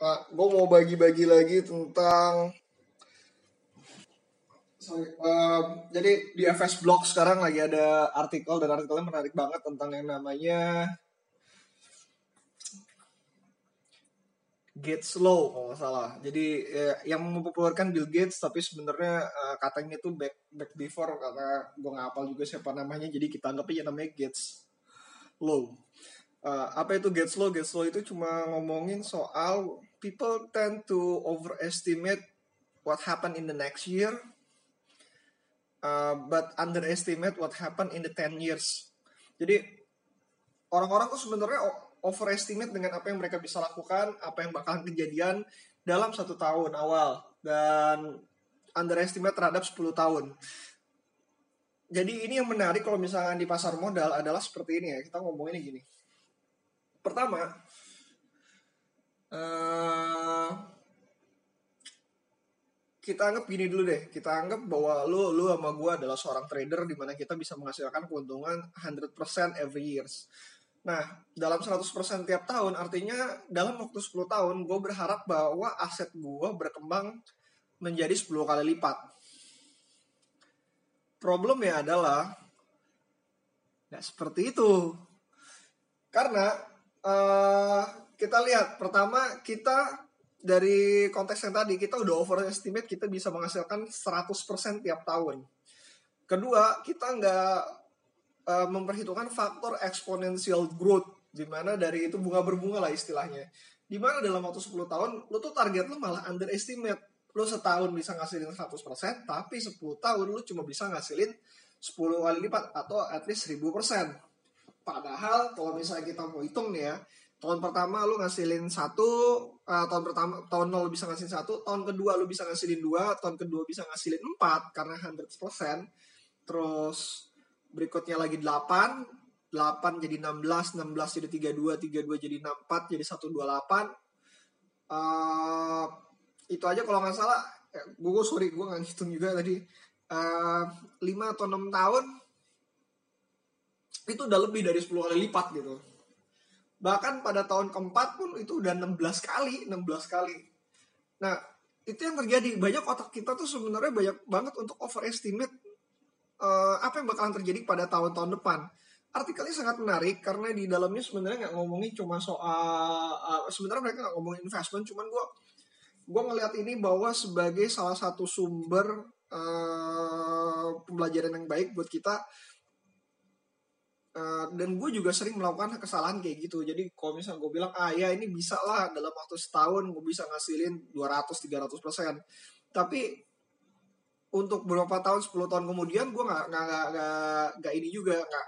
Pak, gue mau bagi-bagi lagi tentang sorry, um, jadi di FS Blog sekarang lagi ada artikel dan artikelnya menarik banget tentang yang namanya Gates Law kalau nggak salah. Jadi ya, yang mempopulerkan Bill Gates tapi sebenarnya uh, katanya itu back back before karena gue nggak hafal juga siapa namanya jadi kita anggap aja namanya Gates Law. Uh, apa itu Gates Law? Gates Law itu cuma ngomongin soal people tend to overestimate what happened in the next year, uh, but underestimate what happened in the 10 years. Jadi orang-orang tuh sebenarnya overestimate dengan apa yang mereka bisa lakukan, apa yang bakalan kejadian dalam satu tahun awal dan underestimate terhadap 10 tahun. Jadi ini yang menarik kalau misalnya di pasar modal adalah seperti ini ya. Kita ngomongin gini. Pertama, uh, kita anggap gini dulu deh. Kita anggap bahwa lu lu sama gue adalah seorang trader di mana kita bisa menghasilkan keuntungan 100% every years. Nah, dalam 100% tiap tahun artinya dalam waktu 10 tahun gue berharap bahwa aset gue berkembang menjadi 10 kali lipat. Problemnya adalah nggak seperti itu. Karena uh, kita lihat pertama kita dari konteks yang tadi kita udah overestimate kita bisa menghasilkan 100% tiap tahun. Kedua, kita nggak uh, memperhitungkan faktor exponential growth di mana dari itu bunga berbunga lah istilahnya. Di mana dalam waktu 10 tahun lu tuh target lu malah underestimate. Lu setahun bisa ngasilin 100%, tapi 10 tahun lu cuma bisa ngasilin 10 kali lipat atau at least 1000%. Padahal kalau misalnya kita mau hitung nih ya, tahun pertama lu ngasilin satu, uh, tahun pertama tahun nol bisa ngasilin satu, tahun kedua lu bisa ngasilin dua, tahun kedua bisa ngasilin empat karena 100%. Terus berikutnya lagi 8 8 jadi 16 16 jadi 32 32 jadi 64 jadi 128 uh, itu aja kalau nggak salah. Eh, gue sorry gue nggak ngitung juga tadi. Uh, 5 atau 6 tahun itu udah lebih dari 10 kali lipat gitu bahkan pada tahun keempat pun itu udah 16 kali 16 kali nah itu yang terjadi banyak otak kita tuh sebenarnya banyak banget untuk overestimate uh, apa yang bakalan terjadi pada tahun-tahun depan. Artikelnya sangat menarik karena di dalamnya sebenarnya nggak ngomongin cuma soal uh, sebenarnya mereka nggak ngomongin investment, cuman gue gue ngelihat ini bahwa sebagai salah satu sumber uh, pembelajaran yang baik buat kita. Uh, dan gue juga sering melakukan kesalahan kayak gitu. Jadi kalau misalnya gue bilang ah ya ini bisa lah dalam waktu setahun gue bisa ngasilin 200-300 persen. Tapi untuk beberapa tahun 10 tahun kemudian gue nggak nggak nggak ini juga nggak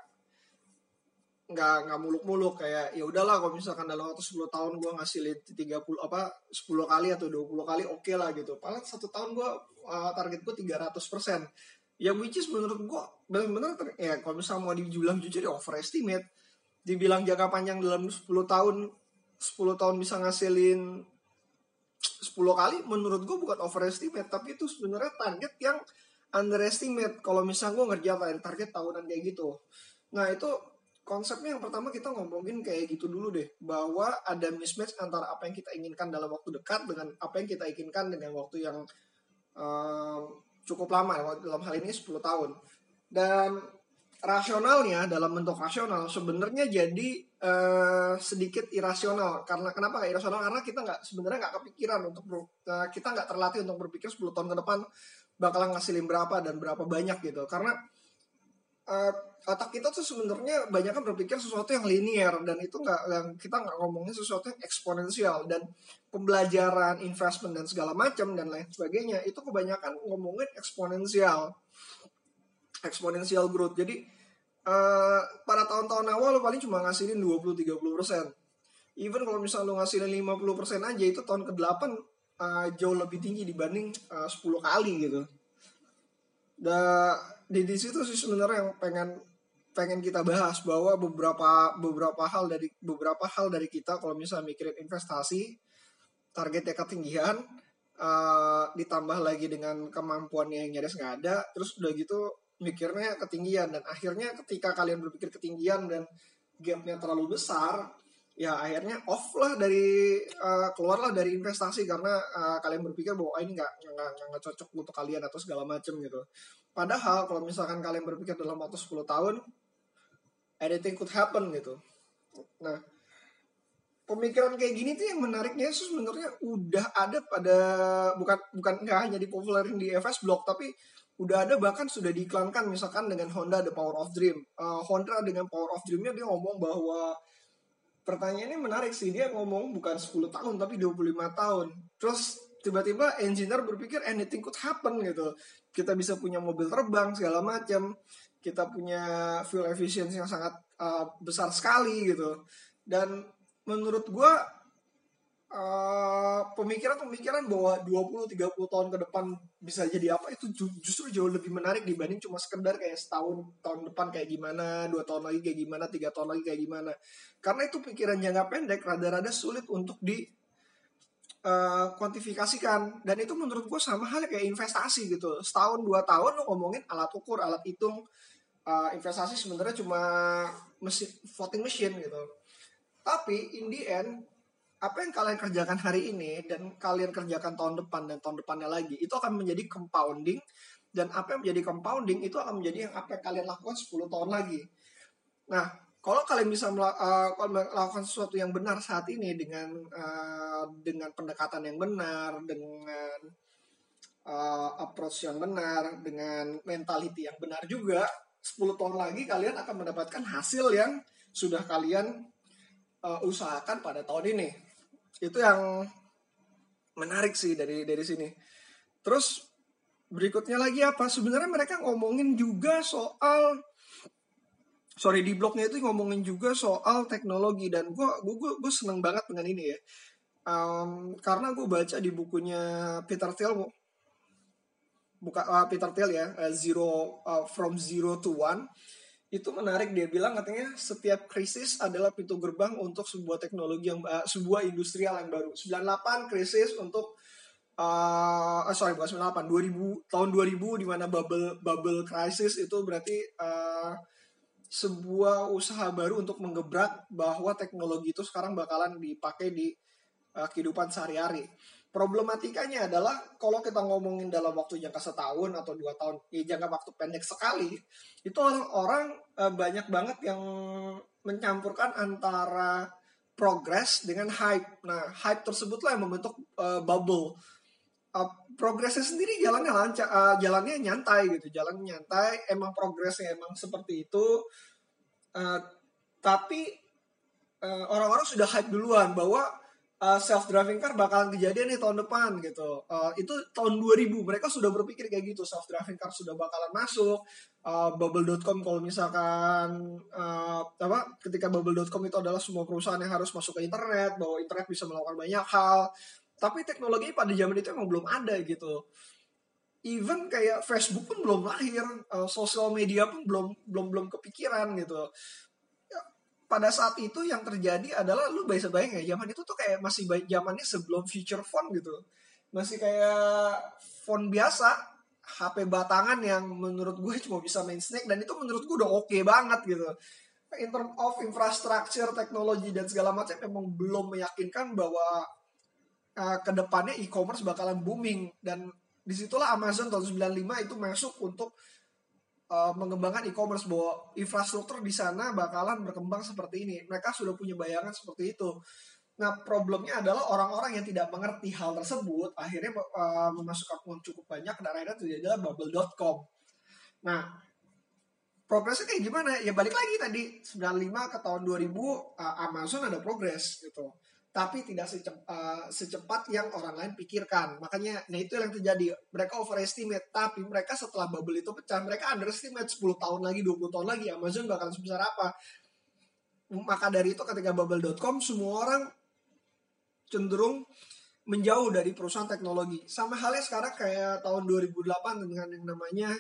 nggak nggak muluk-muluk. Kayak ya udahlah kalau misalkan dalam waktu 10 tahun gue ngasilin 30 apa 10 kali atau 20 kali oke okay lah gitu. Paling satu tahun gue uh, target gue 300 persen yang which is menurut gue benar-benar ya kalau misalnya mau dibilang jujur ya overestimate. Dibilang jangka panjang dalam 10 tahun 10 tahun bisa ngasilin 10 kali menurut gue bukan overestimate tapi itu sebenarnya target yang underestimate. Kalau misalnya gue ngerjain target tahunan kayak gitu. Nah itu konsepnya yang pertama kita ngomongin kayak gitu dulu deh. Bahwa ada mismatch antara apa yang kita inginkan dalam waktu dekat dengan apa yang kita inginkan dengan waktu yang um, cukup lama dalam hal ini 10 tahun. Dan rasionalnya dalam bentuk rasional sebenarnya jadi uh, sedikit irasional. Karena kenapa nggak irasional? Karena kita nggak sebenarnya nggak kepikiran untuk ber, uh, kita nggak terlatih untuk berpikir 10 tahun ke depan bakalan ngasilin berapa dan berapa banyak gitu. Karena uh, otak kita tuh sebenarnya banyak kan berpikir sesuatu yang linear dan itu nggak yang kita nggak ngomongin sesuatu yang eksponensial dan pembelajaran investment dan segala macam dan lain sebagainya itu kebanyakan ngomongin eksponensial exponential growth. Jadi uh, pada tahun-tahun awal lo paling cuma ngasilin 20-30 persen. Even kalau misalnya lo ngasilin 50 persen aja itu tahun ke-8 uh, jauh lebih tinggi dibanding uh, 10 kali gitu. Da, di, di situ sih sebenarnya yang pengen pengen kita bahas bahwa beberapa beberapa hal dari beberapa hal dari kita kalau misalnya mikirin investasi targetnya ketinggian uh, ditambah lagi dengan kemampuannya yang nyaris nggak ada terus udah gitu mikirnya ketinggian dan akhirnya ketika kalian berpikir ketinggian dan gapnya terlalu besar ya akhirnya off lah dari uh, keluarlah dari investasi karena uh, kalian berpikir bahwa ah, ini nggak nggak cocok untuk kalian atau segala macam gitu. Padahal kalau misalkan kalian berpikir dalam waktu 10 tahun anything could happen gitu. Nah, pemikiran kayak gini tuh yang menariknya sebenarnya udah ada pada bukan bukan nggak hanya dipopulerin di FS Block tapi udah ada bahkan sudah diiklankan misalkan dengan Honda The Power of Dream. Uh, Honda dengan Power of Dreamnya dia ngomong bahwa pertanyaannya menarik sih. Dia ngomong bukan 10 tahun tapi 25 tahun. Terus tiba-tiba engineer berpikir anything could happen gitu. Kita bisa punya mobil terbang segala macam. Kita punya fuel efficiency yang sangat uh, besar sekali gitu. Dan menurut gue pemikiran-pemikiran bahwa 20-30 tahun ke depan bisa jadi apa itu justru jauh lebih menarik dibanding cuma sekedar kayak setahun tahun depan kayak gimana, dua tahun lagi kayak gimana, tiga tahun lagi kayak gimana. Karena itu pikiran jangka pendek rada-rada sulit untuk di uh, kuantifikasikan dan itu menurut gue sama halnya kayak investasi gitu. Setahun dua tahun lo ngomongin alat ukur, alat hitung, uh, investasi sebenarnya cuma mesin voting machine gitu. Tapi in the end apa yang kalian kerjakan hari ini dan kalian kerjakan tahun depan dan tahun depannya lagi itu akan menjadi compounding dan apa yang menjadi compounding itu akan menjadi yang apa yang kalian lakukan 10 tahun lagi. Nah, kalau kalian bisa uh, melakukan sesuatu yang benar saat ini dengan uh, dengan pendekatan yang benar, dengan uh, approach yang benar, dengan mentality yang benar juga, 10 tahun lagi kalian akan mendapatkan hasil yang sudah kalian usahakan pada tahun ini itu yang menarik sih dari dari sini. Terus berikutnya lagi apa? Sebenarnya mereka ngomongin juga soal sorry di blognya itu ngomongin juga soal teknologi. Dan gue gue gue seneng banget dengan ini ya. Um, karena gue baca di bukunya Peter Thiel buka uh, Peter Thiel ya uh, zero uh, from zero to one itu menarik dia bilang katanya setiap krisis adalah pintu gerbang untuk sebuah teknologi yang uh, sebuah industrial yang baru. 98 krisis untuk uh, sorry bukan 98 2000 tahun 2000 di mana bubble bubble crisis itu berarti uh, sebuah usaha baru untuk menggebrak bahwa teknologi itu sekarang bakalan dipakai di uh, kehidupan sehari-hari problematikanya adalah kalau kita ngomongin dalam waktu jangka setahun atau dua tahun ya jangka waktu pendek sekali itu orang-orang uh, banyak banget yang mencampurkan antara progress dengan hype. Nah hype tersebutlah yang membentuk uh, bubble. Uh, progresnya sendiri jalannya lancar uh, jalannya nyantai gitu jalannya nyantai emang progresnya emang seperti itu. Uh, tapi orang-orang sudah hype duluan bahwa eh, self driving car bakalan kejadian nih tahun depan gitu. Uh, itu tahun 2000 mereka sudah berpikir kayak gitu self driving car sudah bakalan masuk. Uh, bubble.com kalau misalkan uh, apa ketika bubble.com itu adalah semua perusahaan yang harus masuk ke internet bahwa internet bisa melakukan banyak hal. Tapi teknologi pada zaman itu emang belum ada gitu. Even kayak Facebook pun belum lahir, uh, sosial media pun belum belum belum kepikiran gitu pada saat itu yang terjadi adalah lu bisa bayang ya zaman itu tuh kayak masih zamannya sebelum feature phone gitu. Masih kayak phone biasa HP batangan yang menurut gue cuma bisa main snake dan itu menurut gue udah oke okay banget gitu. In term of infrastructure teknologi dan segala macam memang belum meyakinkan bahwa uh, ke depannya e-commerce bakalan booming. Dan di situlah Amazon tahun 95 itu masuk untuk uh, mengembangkan e-commerce bahwa infrastruktur di sana bakalan berkembang seperti ini. Mereka sudah punya bayangan seperti itu. Nah, problemnya adalah orang-orang yang tidak mengerti hal tersebut akhirnya uh, memasukkan uang cukup banyak dan akhirnya adalah bubble.com. Nah, progresnya kayak gimana? Ya balik lagi tadi 95 ke tahun 2000 uh, Amazon ada progres gitu tapi tidak secepat, uh, secepat yang orang lain pikirkan. Makanya, nah itu yang terjadi. Mereka overestimate, tapi mereka setelah bubble itu pecah, mereka underestimate 10 tahun lagi, 20 tahun lagi, Amazon bakal sebesar apa. Maka dari itu ketika bubble.com, semua orang cenderung menjauh dari perusahaan teknologi. Sama halnya sekarang kayak tahun 2008 dengan yang namanya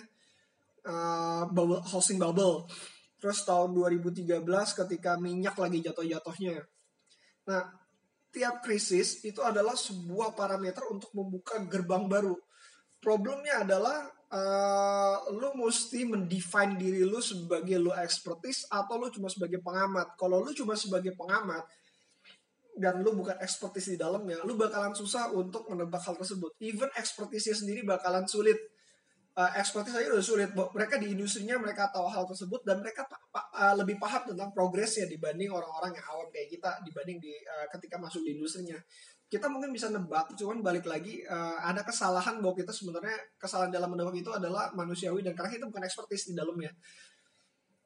uh, bubble, housing bubble. Terus tahun 2013 ketika minyak lagi jatuh-jatuhnya. Nah, tiap krisis itu adalah sebuah parameter untuk membuka gerbang baru. Problemnya adalah uh, lu mesti mendefine diri lu sebagai lu expertise atau lu cuma sebagai pengamat. Kalau lu cuma sebagai pengamat, dan lu bukan ekspertis di dalamnya, lu bakalan susah untuk menebak hal tersebut. Even ekspertisnya sendiri bakalan sulit. Uh, ekspertis aja udah sulit. Mereka di industrinya mereka tahu hal tersebut dan mereka uh, lebih paham tentang progresnya dibanding orang-orang yang awam kayak kita dibanding di uh, ketika masuk di industrinya. Kita mungkin bisa nebak, cuman balik lagi uh, ada kesalahan bahwa kita sebenarnya kesalahan dalam menebak itu adalah manusiawi dan karena kita bukan ekspertis di dalamnya.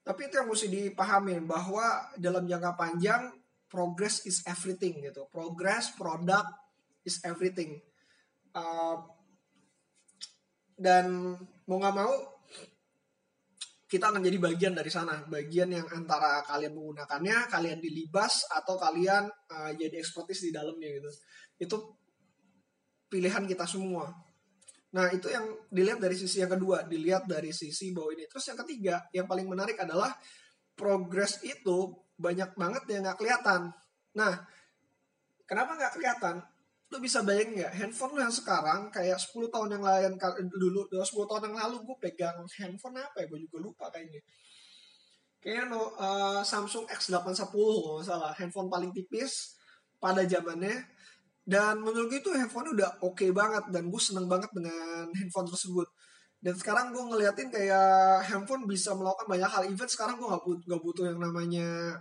Tapi itu yang mesti dipahami bahwa dalam jangka panjang progress is everything gitu progress product is everything uh, dan mau nggak mau kita akan jadi bagian dari sana. Bagian yang antara kalian menggunakannya kalian dilibas atau kalian uh, jadi ekspertis di dalamnya gitu. Itu pilihan kita semua. Nah itu yang dilihat dari sisi yang kedua. Dilihat dari sisi bahwa ini. Terus yang ketiga yang paling menarik adalah progress itu banyak banget yang nggak kelihatan. Nah, kenapa nggak kelihatan? Lu bisa bayangin nggak, handphone lu yang sekarang kayak 10 tahun yang lain dulu, 10 tahun yang lalu gue pegang handphone apa ya, gue juga lupa kayaknya. Kayaknya no, uh, Samsung X810 kalau salah, handphone paling tipis pada zamannya. Dan menurut gue itu handphone udah oke okay banget dan gue seneng banget dengan handphone tersebut dan sekarang gue ngeliatin kayak handphone bisa melakukan banyak hal even sekarang gue gak butuh, gak butuh yang namanya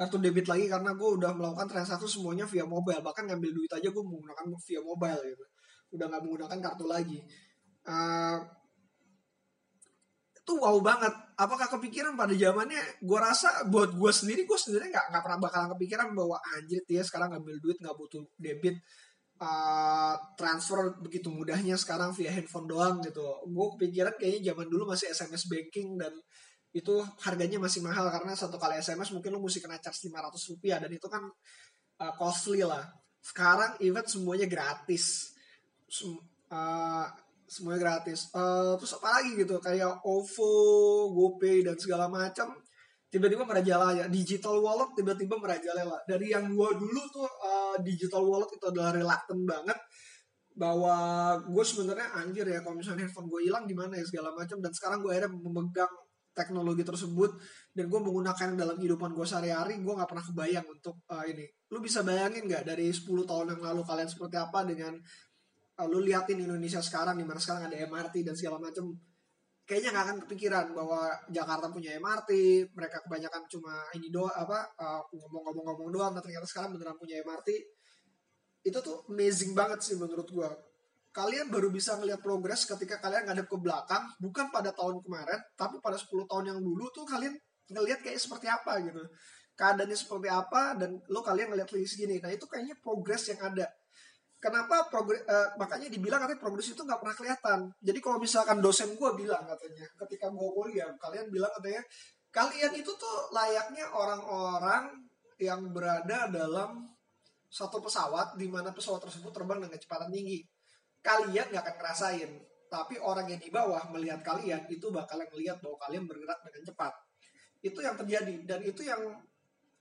kartu debit lagi karena gue udah melakukan transaksi semuanya via mobile. Bahkan ngambil duit aja gue menggunakan via mobile gitu. Udah nggak menggunakan kartu lagi. Uh, itu wow banget. Apakah kepikiran pada zamannya? Gue rasa buat gue sendiri gue sendiri nggak nggak pernah bakalan kepikiran bahwa anjir ya sekarang ngambil duit nggak butuh debit uh, transfer begitu mudahnya sekarang via handphone doang gitu. Gue kepikiran kayaknya zaman dulu masih SMS banking dan itu harganya masih mahal karena satu kali SMS mungkin lo mesti kena charge 500 rupiah dan itu kan uh, costly lah. Sekarang event semuanya gratis. Sem uh, semuanya gratis. Uh, terus apa lagi gitu kayak OVO, GoPay dan segala macam tiba-tiba merajalela digital wallet tiba-tiba merajalela dari yang gua dulu tuh uh, digital wallet itu adalah reluctant banget bahwa gue sebenarnya anjir ya kalau misalnya handphone gue hilang gimana ya segala macam dan sekarang gue akhirnya memegang teknologi tersebut dan gue menggunakan dalam kehidupan gue sehari-hari gue nggak pernah kebayang untuk uh, ini. Lu bisa bayangin nggak dari 10 tahun yang lalu kalian seperti apa dengan uh, lu liatin Indonesia sekarang di mana sekarang ada MRT dan segala macam kayaknya nggak akan kepikiran bahwa Jakarta punya MRT mereka kebanyakan cuma ini doa apa uh, ngomong-ngomong-ngomong doang tapi ternyata sekarang beneran punya MRT itu tuh amazing banget sih menurut gua kalian baru bisa ngelihat progres ketika kalian ngadep ke belakang bukan pada tahun kemarin tapi pada 10 tahun yang dulu tuh kalian ngelihat kayak seperti apa gitu. Keadaannya seperti apa dan lo kalian ngelihat lagi segini. Nah itu kayaknya progres yang ada. Kenapa progres uh, makanya dibilang katanya progres itu nggak pernah kelihatan. Jadi kalau misalkan dosen gue bilang katanya ketika gue kuliah kalian bilang katanya kalian itu tuh layaknya orang-orang yang berada dalam satu pesawat di mana pesawat tersebut terbang dengan kecepatan tinggi kalian nggak akan ngerasain tapi orang yang di bawah melihat kalian itu bakalan melihat bahwa kalian bergerak dengan cepat itu yang terjadi dan itu yang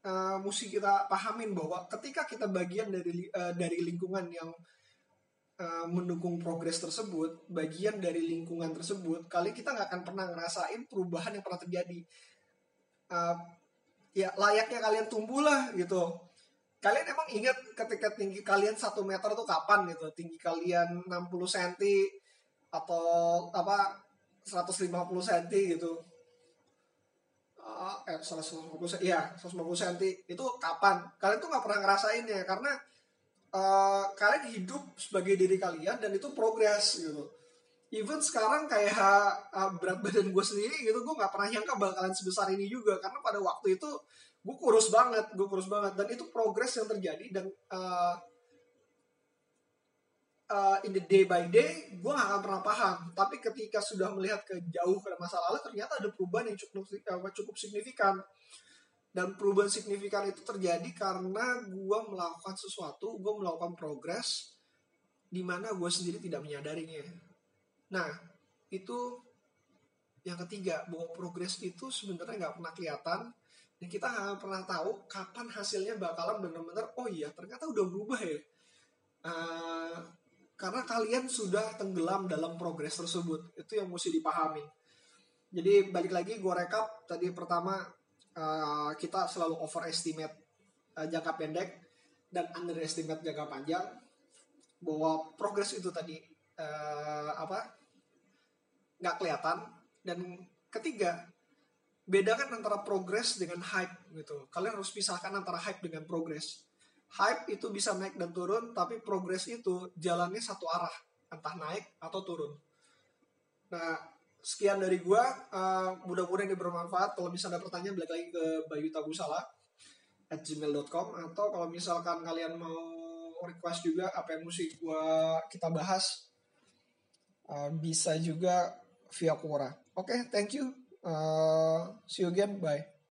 uh, mesti kita pahamin bahwa ketika kita bagian dari uh, dari lingkungan yang uh, mendukung progres tersebut, bagian dari lingkungan tersebut, kali kita nggak akan pernah ngerasain perubahan yang pernah terjadi. Uh, ya layaknya kalian tumbuh lah gitu. Kalian emang ingat ketika tinggi kalian satu meter tuh kapan gitu? Tinggi kalian 60 cm atau apa 150 cm gitu. Uh, eh 150 iya 150 cm itu kapan? Kalian tuh nggak pernah ngerasain ya karena uh, kalian hidup sebagai diri kalian dan itu progres gitu. Even sekarang kayak uh, berat badan gue sendiri gitu gue nggak pernah nyangka bakalan sebesar ini juga karena pada waktu itu gue kurus banget gue kurus banget. Dan itu progres yang terjadi dan uh, uh, in the day by day gue gak akan pernah paham. Tapi ketika sudah melihat ke jauh ke masa lalu ternyata ada perubahan yang cukup uh, cukup signifikan. Dan perubahan signifikan itu terjadi karena gue melakukan sesuatu gue melakukan progres di mana gue sendiri tidak menyadarinya. Nah itu yang ketiga bahwa progres itu sebenarnya nggak pernah kelihatan dan kita nggak pernah tahu kapan hasilnya bakalan benar-benar oh iya ternyata udah berubah ya. Uh, karena kalian sudah tenggelam dalam progres tersebut. Itu yang mesti dipahami. Jadi balik lagi gue rekap tadi pertama uh, kita selalu overestimate uh, jangka pendek dan underestimate jangka panjang. Bahwa progres itu tadi uh, apa nggak kelihatan. Dan ketiga bedakan antara progres dengan hype gitu. Kalian harus pisahkan antara hype dengan progres. Hype itu bisa naik dan turun tapi progres itu jalannya satu arah. Entah naik atau turun. Nah sekian dari gua. Uh, mudah-mudahan ini bermanfaat. Kalau misalnya ada pertanyaan balik lagi ke Bayu Tabusala at gmail.com atau kalau misalkan kalian mau request juga apa yang mesti gua kita bahas uh, bisa juga via Quora. Oke, okay, thank you. Uh, see you again. Bye.